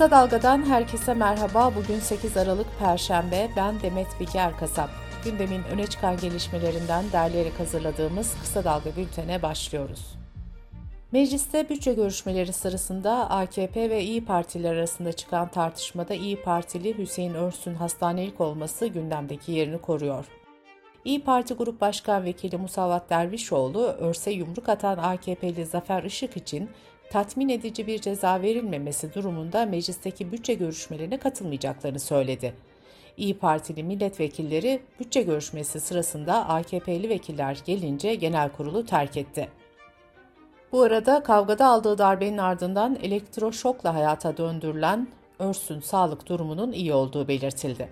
Kısa Dalga'dan herkese merhaba. Bugün 8 Aralık Perşembe. Ben Demet Bilge Erkasap. Gündemin öne çıkan gelişmelerinden derleyerek hazırladığımız Kısa Dalga bültene başlıyoruz. Mecliste bütçe görüşmeleri sırasında AKP ve İyi Partiler arasında çıkan tartışmada İyi Partili Hüseyin Örsün hastanelik olması gündemdeki yerini koruyor. İyi Parti Grup Başkan Vekili Musavat Dervişoğlu, örse yumruk atan AKP'li Zafer Işık için tatmin edici bir ceza verilmemesi durumunda meclisteki bütçe görüşmelerine katılmayacaklarını söyledi. İyi Partili milletvekilleri bütçe görüşmesi sırasında AKP'li vekiller gelince genel kurulu terk etti. Bu arada kavgada aldığı darbenin ardından elektroşokla hayata döndürülen Örsün sağlık durumunun iyi olduğu belirtildi.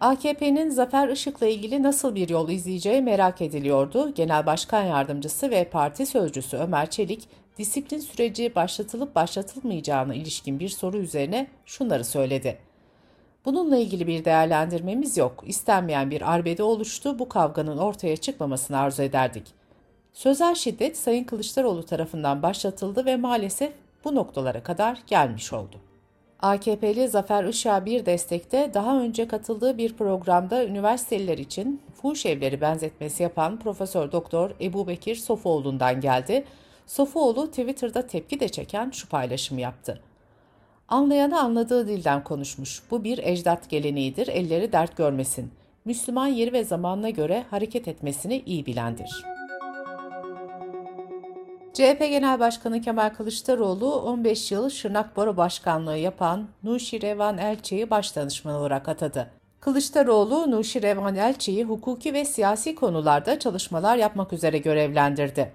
AKP'nin Zafer Işık'la ilgili nasıl bir yol izleyeceği merak ediliyordu. Genel Başkan Yardımcısı ve Parti Sözcüsü Ömer Çelik, disiplin süreci başlatılıp başlatılmayacağına ilişkin bir soru üzerine şunları söyledi. Bununla ilgili bir değerlendirmemiz yok. İstenmeyen bir arbede oluştu. Bu kavganın ortaya çıkmamasını arzu ederdik. Sözel şiddet Sayın Kılıçdaroğlu tarafından başlatıldı ve maalesef bu noktalara kadar gelmiş oldu. AKP'li Zafer Işık'a bir destekte daha önce katıldığı bir programda üniversiteliler için fuhuş evleri benzetmesi yapan Profesör Doktor Ebu Bekir Sofuoğlu'ndan geldi. Sofuoğlu Twitter'da tepki de çeken şu paylaşımı yaptı. Anlayanı anladığı dilden konuşmuş. Bu bir ecdat geleneğidir, elleri dert görmesin. Müslüman yeri ve zamanına göre hareket etmesini iyi bilendir.'' CHP Genel Başkanı Kemal Kılıçdaroğlu 15 yıl Şırnak Baro Başkanlığı yapan Nuşi Revan Elçi'yi başdanışman olarak atadı. Kılıçdaroğlu, Nuşi Revan Elçi'yi hukuki ve siyasi konularda çalışmalar yapmak üzere görevlendirdi.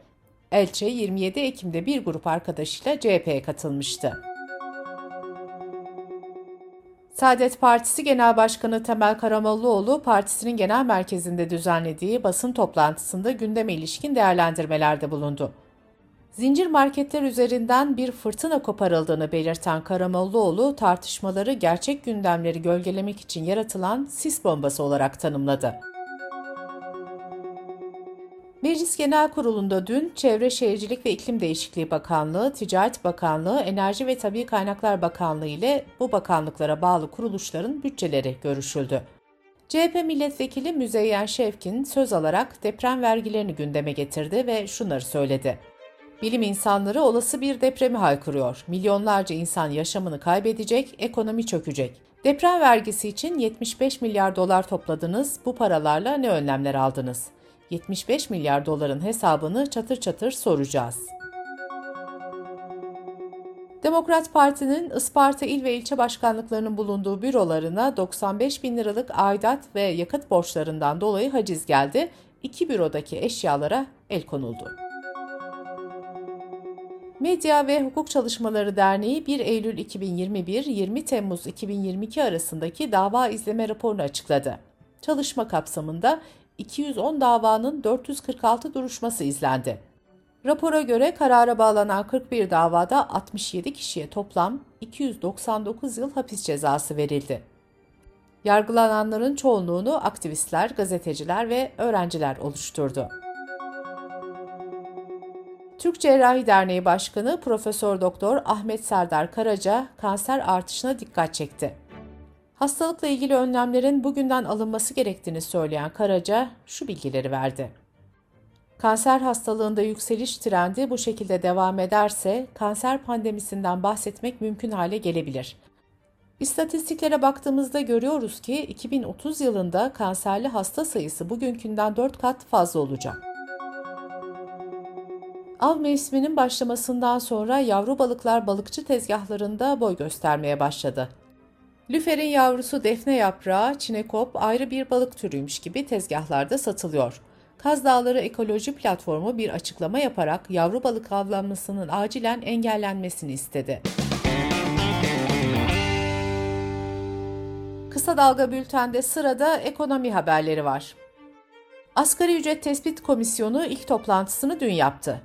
Elçi 27 Ekim'de bir grup arkadaşıyla CHP'ye katılmıştı. Saadet Partisi Genel Başkanı Temel Karamollaoğlu, partisinin genel merkezinde düzenlediği basın toplantısında gündeme ilişkin değerlendirmelerde bulundu. Zincir marketler üzerinden bir fırtına koparıldığını belirten Karamollaoğlu tartışmaları gerçek gündemleri gölgelemek için yaratılan sis bombası olarak tanımladı. Meclis Genel Kurulu'nda dün Çevre Şehircilik ve İklim Değişikliği Bakanlığı, Ticaret Bakanlığı, Enerji ve Tabi Kaynaklar Bakanlığı ile bu bakanlıklara bağlı kuruluşların bütçeleri görüşüldü. CHP milletvekili Müzeyyen Şevkin söz alarak deprem vergilerini gündeme getirdi ve şunları söyledi. Bilim insanları olası bir depremi haykırıyor. Milyonlarca insan yaşamını kaybedecek, ekonomi çökecek. Deprem vergisi için 75 milyar dolar topladınız. Bu paralarla ne önlemler aldınız? 75 milyar doların hesabını çatır çatır soracağız. Demokrat Parti'nin Isparta il ve ilçe başkanlıklarının bulunduğu bürolarına 95 bin liralık aidat ve yakıt borçlarından dolayı haciz geldi. İki bürodaki eşyalara el konuldu. Medya ve Hukuk Çalışmaları Derneği 1 Eylül 2021-20 Temmuz 2022 arasındaki dava izleme raporunu açıkladı. Çalışma kapsamında 210 davanın 446 duruşması izlendi. Rapora göre karara bağlanan 41 davada 67 kişiye toplam 299 yıl hapis cezası verildi. Yargılananların çoğunluğunu aktivistler, gazeteciler ve öğrenciler oluşturdu. Türk Cerrahi Derneği Başkanı Profesör Doktor Ahmet Serdar Karaca kanser artışına dikkat çekti. Hastalıkla ilgili önlemlerin bugünden alınması gerektiğini söyleyen Karaca şu bilgileri verdi. Kanser hastalığında yükseliş trendi bu şekilde devam ederse kanser pandemisinden bahsetmek mümkün hale gelebilir. İstatistiklere baktığımızda görüyoruz ki 2030 yılında kanserli hasta sayısı bugünkünden 4 kat fazla olacak. Av mevsiminin başlamasından sonra yavru balıklar balıkçı tezgahlarında boy göstermeye başladı. Lüferin yavrusu defne yaprağı, çinekop ayrı bir balık türüymüş gibi tezgahlarda satılıyor. Kaz Dağları Ekoloji Platformu bir açıklama yaparak yavru balık avlanmasının acilen engellenmesini istedi. Kısa Dalga Bülten'de sırada ekonomi haberleri var. Asgari Ücret Tespit Komisyonu ilk toplantısını dün yaptı.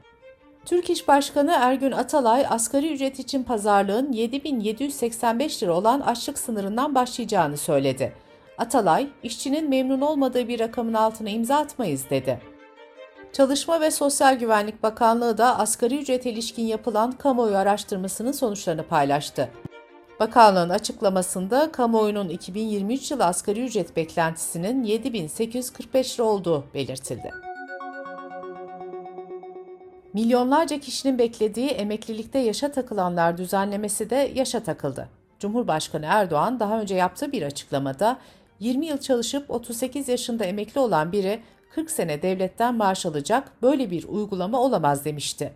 Türk İş Başkanı Ergün Atalay, asgari ücret için pazarlığın 7785 lira olan açlık sınırından başlayacağını söyledi. Atalay, işçinin memnun olmadığı bir rakamın altına imza atmayız dedi. Çalışma ve Sosyal Güvenlik Bakanlığı da asgari ücret ilişkin yapılan kamuoyu araştırmasının sonuçlarını paylaştı. Bakanlığın açıklamasında kamuoyunun 2023 yılı asgari ücret beklentisinin 7845 lira olduğu belirtildi. Milyonlarca kişinin beklediği emeklilikte yaşa takılanlar düzenlemesi de yaşa takıldı. Cumhurbaşkanı Erdoğan daha önce yaptığı bir açıklamada 20 yıl çalışıp 38 yaşında emekli olan biri 40 sene devletten maaş alacak böyle bir uygulama olamaz demişti.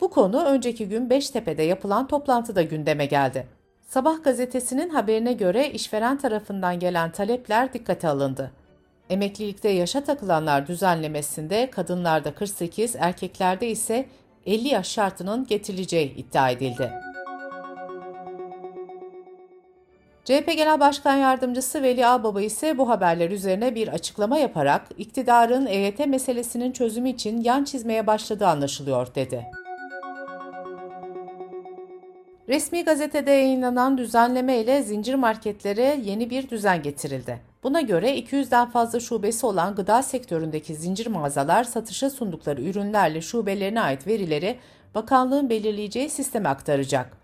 Bu konu önceki gün Beştepe'de yapılan toplantıda gündeme geldi. Sabah gazetesinin haberine göre işveren tarafından gelen talepler dikkate alındı. Emeklilikte yaşa takılanlar düzenlemesinde kadınlarda 48, erkeklerde ise 50 yaş şartının getirileceği iddia edildi. CHP Genel Başkan Yardımcısı Veli Ağbaba ise bu haberler üzerine bir açıklama yaparak iktidarın EYT meselesinin çözümü için yan çizmeye başladığı anlaşılıyor dedi. Resmi gazetede yayınlanan düzenleme ile zincir marketlere yeni bir düzen getirildi. Buna göre 200'den fazla şubesi olan gıda sektöründeki zincir mağazalar satışa sundukları ürünlerle şubelerine ait verileri bakanlığın belirleyeceği sisteme aktaracak.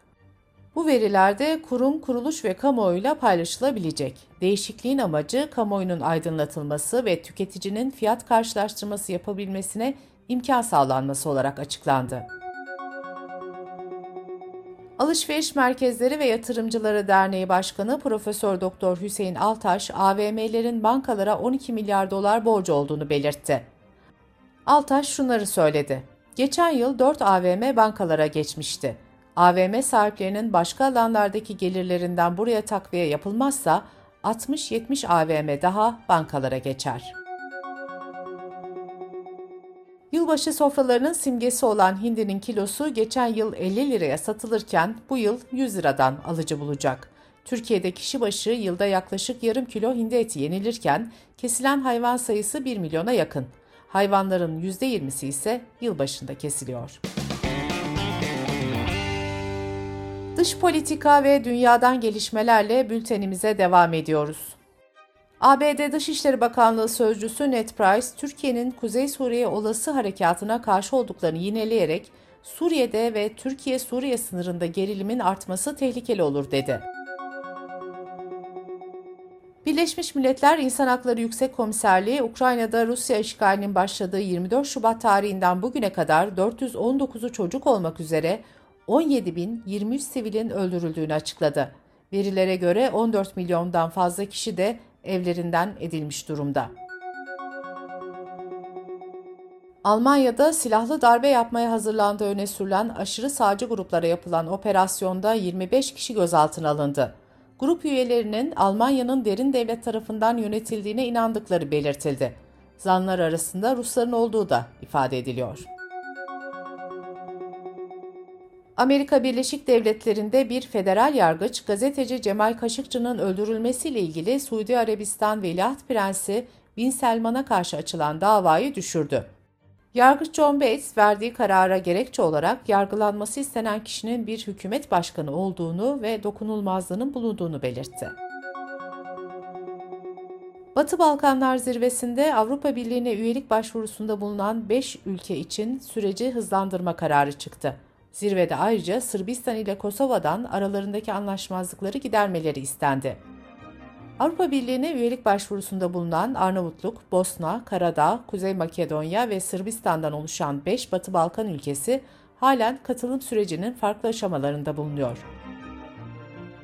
Bu veriler de kurum, kuruluş ve kamuoyuyla paylaşılabilecek. Değişikliğin amacı kamuoyunun aydınlatılması ve tüketicinin fiyat karşılaştırması yapabilmesine imkan sağlanması olarak açıklandı. Alışveriş Merkezleri ve Yatırımcıları Derneği Başkanı Profesör Doktor Hüseyin Altaş, AVM'lerin bankalara 12 milyar dolar borcu olduğunu belirtti. Altaş şunları söyledi. Geçen yıl 4 AVM bankalara geçmişti. AVM sahiplerinin başka alanlardaki gelirlerinden buraya takviye yapılmazsa 60-70 AVM daha bankalara geçer. Yılbaşı sofralarının simgesi olan hindinin kilosu geçen yıl 50 liraya satılırken bu yıl 100 liradan alıcı bulacak. Türkiye'de kişi başı yılda yaklaşık yarım kilo hindi eti yenilirken kesilen hayvan sayısı 1 milyona yakın. Hayvanların %20'si ise yılbaşında kesiliyor. Dış politika ve dünyadan gelişmelerle bültenimize devam ediyoruz. ABD Dışişleri Bakanlığı Sözcüsü Ned Price, Türkiye'nin Kuzey Suriye olası harekatına karşı olduklarını yineleyerek Suriye'de ve Türkiye-Suriye sınırında gerilimin artması tehlikeli olur dedi. Birleşmiş Milletler İnsan Hakları Yüksek Komiserliği, Ukrayna'da Rusya işgalinin başladığı 24 Şubat tarihinden bugüne kadar 419'u çocuk olmak üzere 17.023 sivilin öldürüldüğünü açıkladı. Verilere göre 14 milyondan fazla kişi de evlerinden edilmiş durumda. Almanya'da silahlı darbe yapmaya hazırlandığı öne sürülen aşırı sağcı gruplara yapılan operasyonda 25 kişi gözaltına alındı. Grup üyelerinin Almanya'nın derin devlet tarafından yönetildiğine inandıkları belirtildi. Zanlar arasında Rusların olduğu da ifade ediliyor. Amerika Birleşik Devletleri'nde bir federal yargıç gazeteci Cemal Kaşıkçı'nın öldürülmesiyle ilgili Suudi Arabistan Veliaht Prensi Bin Selman'a karşı açılan davayı düşürdü. Yargıç John Bates verdiği karara gerekçe olarak yargılanması istenen kişinin bir hükümet başkanı olduğunu ve dokunulmazlığının bulunduğunu belirtti. Batı Balkanlar zirvesinde Avrupa Birliği'ne üyelik başvurusunda bulunan 5 ülke için süreci hızlandırma kararı çıktı. Zirvede ayrıca Sırbistan ile Kosova'dan aralarındaki anlaşmazlıkları gidermeleri istendi. Avrupa Birliği'ne üyelik başvurusunda bulunan Arnavutluk, Bosna, Karadağ, Kuzey Makedonya ve Sırbistan'dan oluşan 5 Batı Balkan ülkesi halen katılım sürecinin farklı aşamalarında bulunuyor.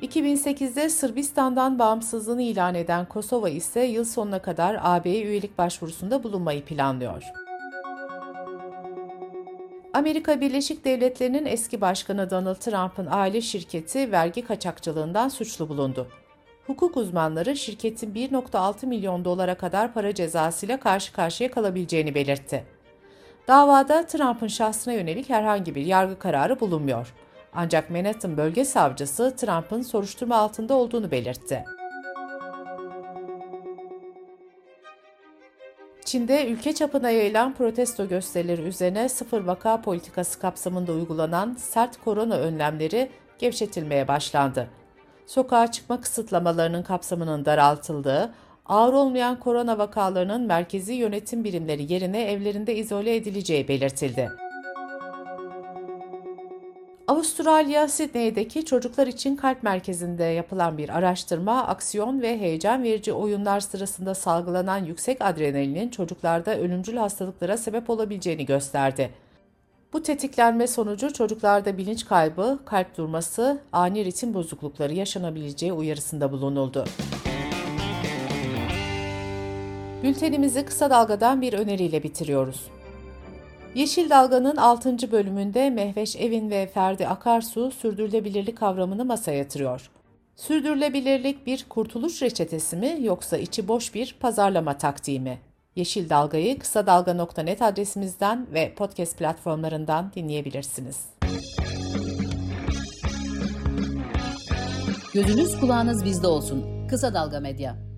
2008'de Sırbistan'dan bağımsızlığını ilan eden Kosova ise yıl sonuna kadar AB'ye üyelik başvurusunda bulunmayı planlıyor. Amerika Birleşik Devletleri'nin eski başkanı Donald Trump'ın aile şirketi vergi kaçakçılığından suçlu bulundu. Hukuk uzmanları şirketin 1.6 milyon dolara kadar para cezasıyla karşı karşıya kalabileceğini belirtti. Davada Trump'ın şahsına yönelik herhangi bir yargı kararı bulunmuyor. Ancak Manhattan bölge savcısı Trump'ın soruşturma altında olduğunu belirtti. Çin'de ülke çapına yayılan protesto gösterileri üzerine sıfır vaka politikası kapsamında uygulanan sert korona önlemleri gevşetilmeye başlandı. Sokağa çıkma kısıtlamalarının kapsamının daraltıldığı, ağır olmayan korona vakalarının merkezi yönetim birimleri yerine evlerinde izole edileceği belirtildi. Avustralya, Sydney'deki çocuklar için kalp merkezinde yapılan bir araştırma, aksiyon ve heyecan verici oyunlar sırasında salgılanan yüksek adrenalinin çocuklarda ölümcül hastalıklara sebep olabileceğini gösterdi. Bu tetiklenme sonucu çocuklarda bilinç kaybı, kalp durması, ani ritim bozuklukları yaşanabileceği uyarısında bulunuldu. Bültenimizi kısa dalgadan bir öneriyle bitiriyoruz. Yeşil Dalga'nın 6. bölümünde Mehveş Evin ve Ferdi Akarsu sürdürülebilirlik kavramını masaya yatırıyor. Sürdürülebilirlik bir kurtuluş reçetesi mi yoksa içi boş bir pazarlama taktiği mi? Yeşil Dalga'yı kısa dalga.net adresimizden ve podcast platformlarından dinleyebilirsiniz. Gözünüz kulağınız bizde olsun. Kısa Dalga Medya.